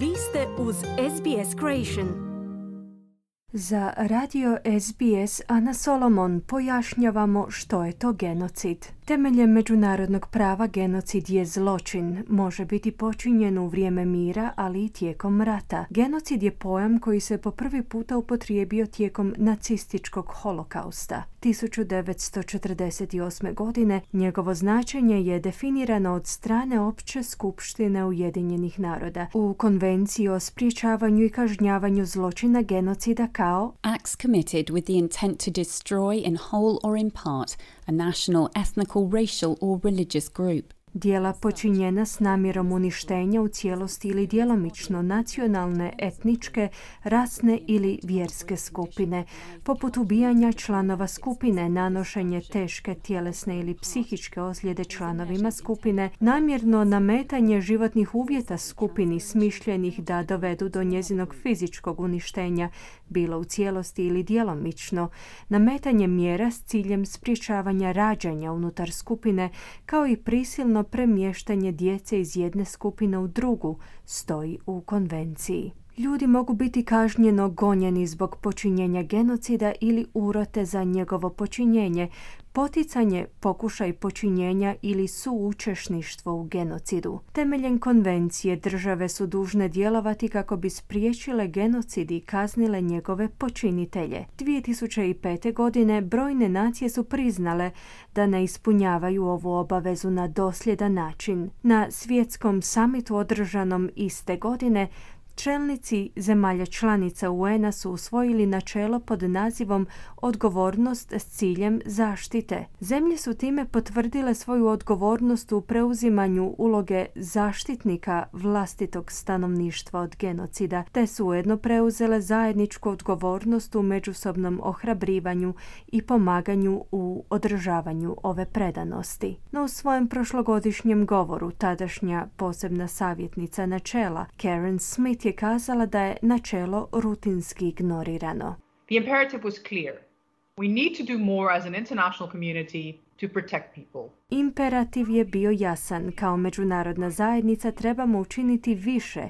Vi ste uz SBS Creation. Za radio SBS Ana Solomon pojašnjavamo što je to genocid. Temeljem međunarodnog prava genocid je zločin, može biti počinjen u vrijeme mira, ali i tijekom rata. Genocid je pojam koji se po prvi puta upotrijebio tijekom nacističkog holokausta. 1948. godine njegovo značenje je definirano od strane Opće skupštine Ujedinjenih naroda u Konvenciji o spriječavanju i kažnjavanju zločina genocida kao acts committed with the intent to destroy in whole or in part a national, ethnical, racial or religious group. Dijela počinjena s namjerom uništenja u cijelosti ili djelomično nacionalne, etničke, rasne ili vjerske skupine, poput ubijanja članova skupine, nanošenje teške tjelesne ili psihičke ozljede članovima skupine, namjerno nametanje životnih uvjeta skupini smišljenih da dovedu do njezinog fizičkog uništenja, bilo u cijelosti ili djelomično, nametanje mjera s ciljem sprječavanja rađanja unutar skupine, kao i prisilno premještanje djece iz jedne skupine u drugu stoji u konvenciji. Ljudi mogu biti kažnjeno gonjeni zbog počinjenja genocida ili urote za njegovo počinjenje, poticanje, pokušaj počinjenja ili suučešništvo u genocidu. Temeljem konvencije države su dužne djelovati kako bi spriječile genocid i kaznile njegove počinitelje. 2005. godine brojne nacije su priznale da ne ispunjavaju ovu obavezu na dosljedan način. Na svjetskom samitu održanom iste godine Čelnici zemalja članica UN-a su usvojili načelo pod nazivom odgovornost s ciljem zaštite. Zemlje su time potvrdile svoju odgovornost u preuzimanju uloge zaštitnika vlastitog stanovništva od genocida, te su ujedno preuzele zajedničku odgovornost u međusobnom ohrabrivanju i pomaganju u održavanju ove predanosti. No u svojem prošlogodišnjem govoru tadašnja posebna savjetnica načela Karen Smith je kazala da je načelo rutinski ignorirano. The imperative was clear. We need to do more as an international community to protect people. Imperativ je bio jasan. Kao međunarodna zajednica trebamo učiniti više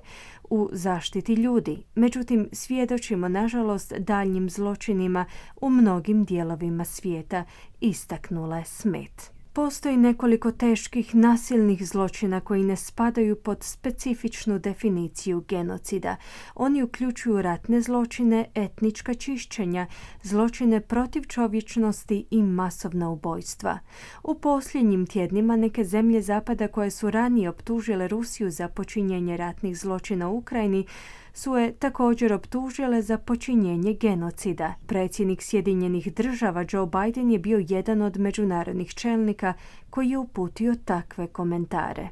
u zaštiti ljudi. Međutim, svjedočimo nažalost daljnjim zločinima u mnogim dijelovima svijeta, istaknula je Smith. Postoji nekoliko teških nasilnih zločina koji ne spadaju pod specifičnu definiciju genocida. Oni uključuju ratne zločine, etnička čišćenja, zločine protiv čovječnosti i masovna ubojstva. U posljednjim tjednima neke zemlje Zapada koje su ranije optužile Rusiju za počinjenje ratnih zločina u Ukrajini su je također optužile za počinjenje genocida. Predsjednik Sjedinjenih država Joe Biden je bio jedan od međunarodnih čelnika koji je uputio takve komentare.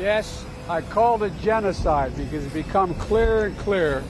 Yes, I called it genocide because it's become clearer and clearer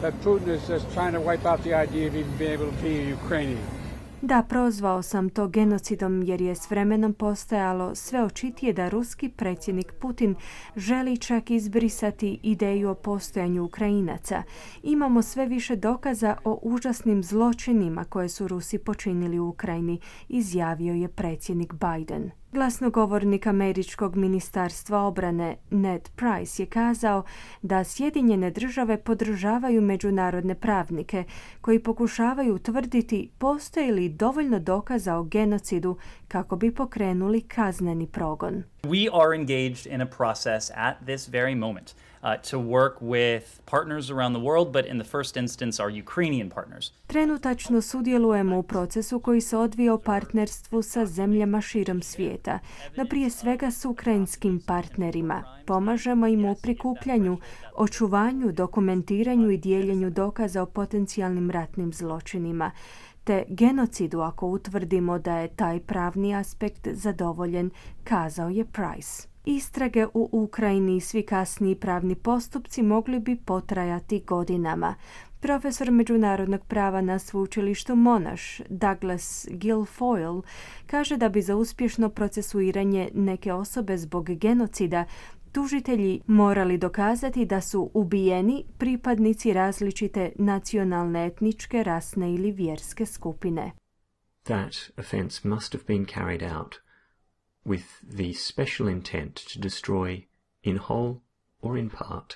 that Putin is just trying to wipe out the idea of even being able to be a Ukrainian. Da, prozvao sam to genocidom jer je s vremenom postojalo sve očitije da ruski predsjednik Putin želi čak izbrisati ideju o postojanju Ukrajinaca. Imamo sve više dokaza o užasnim zločinima koje su Rusi počinili u Ukrajini, izjavio je predsjednik Biden. Glasnogovornik američkog ministarstva obrane Ned Price je kazao da Sjedinjene države podržavaju međunarodne pravnike koji pokušavaju utvrditi postoji li dovoljno dokaza o genocidu kako bi pokrenuli kazneni progon. We are engaged in a process at this very moment to work with partners around the world, but in the first instance our Ukrainian partners. Trenutačno sudjelujemo u procesu koji se odvija u partnerstvu sa zemljama širom svijeta, no prije svega s ukrajinskim partnerima. Pomažemo im u prikupljanju, očuvanju, dokumentiranju i dijeljenju dokaza o potencijalnim ratnim zločinima te genocidu ako utvrdimo da je taj pravni aspekt zadovoljen, kazao je Price. Istrage u Ukrajini i svi kasniji pravni postupci mogli bi potrajati godinama. Profesor međunarodnog prava na sveučilištu Monash, Douglas Guilfoyle, kaže da bi za uspješno procesuiranje neke osobe zbog genocida tužitelji morali dokazati da su ubijeni pripadnici različite nacionalne, etničke, rasne ili vjerske skupine. That offense must have been carried out with the special intent to destroy in whole or in part,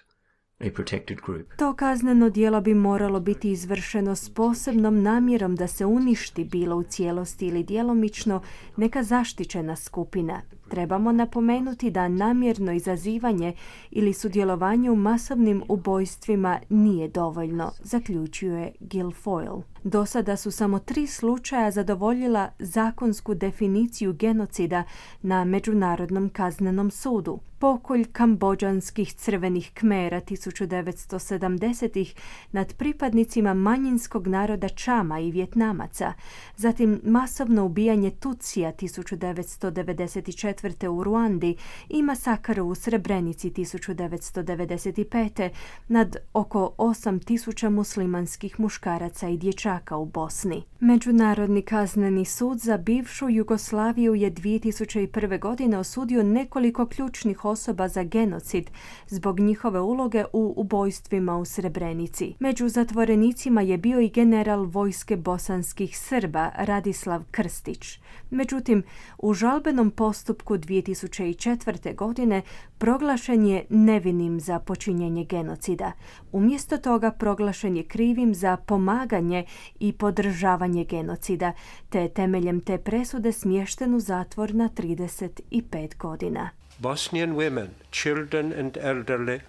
a protected group. To kazneno djelo bi moralo biti izvršeno s posebnom namjerom da se uništi bilo u cijelosti ili djelomično neka zaštićena skupina. Trebamo napomenuti da namjerno izazivanje ili sudjelovanje u masovnim ubojstvima nije dovoljno, zaključuje Guilfoyle. Do sada su samo tri slučaja zadovoljila zakonsku definiciju genocida na Međunarodnom kaznenom sudu. Pokolj kambođanskih crvenih kmera 1970-ih nad pripadnicima manjinskog naroda Čama i Vjetnamaca, zatim masovno ubijanje Tucija 1994. u Ruandi i masakar u Srebrenici 1995. nad oko 8000 muslimanskih muškaraca i dječaka u Bosni. Međunarodni kazneni sud za bivšu Jugoslaviju je 2001. godine osudio nekoliko ključnih osoba za genocid zbog njihove uloge u ubojstvima u Srebrenici. Među zatvorenicima je bio i general vojske bosanskih Srba Radislav Krstić. Međutim, u žalbenom postupku 2004. godine proglašen je nevinim za počinjenje genocida. Umjesto toga proglašen je krivim za pomaganje i podržavanje genocida, te temeljem te presude smješten u zatvor na 35 godina. Bosnian women, children and elderly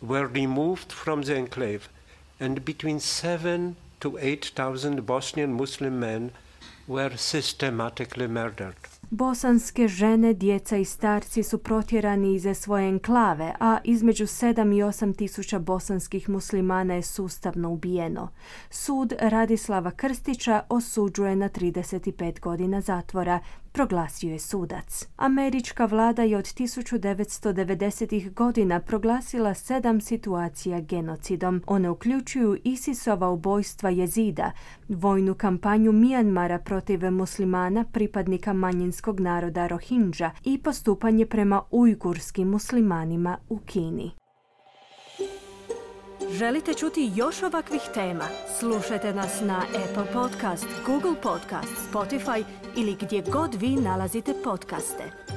were removed from the enclave and between 7 to 8,000 Bosnian Muslim men were systematically murdered. Bosanske žene, djeca i starci su protjerani iz svoje enklave, a između 7 i 8 tisuća bosanskih muslimana je sustavno ubijeno. Sud Radislava Krstića osuđuje na 35 godina zatvora, proglasio je sudac. Američka vlada je od 1990. godina proglasila sedam situacija genocidom. One uključuju ISISova ubojstva jezida, vojnu kampanju Mijanmara protiv muslimana pripadnika manjinskog naroda Rohingya i postupanje prema ujgurskim muslimanima u Kini. Želite čuti još ovakvih tema? Slušajte nas na Apple Podcast, Google Podcast, Spotify ili gdje god vi nalazite podcaste.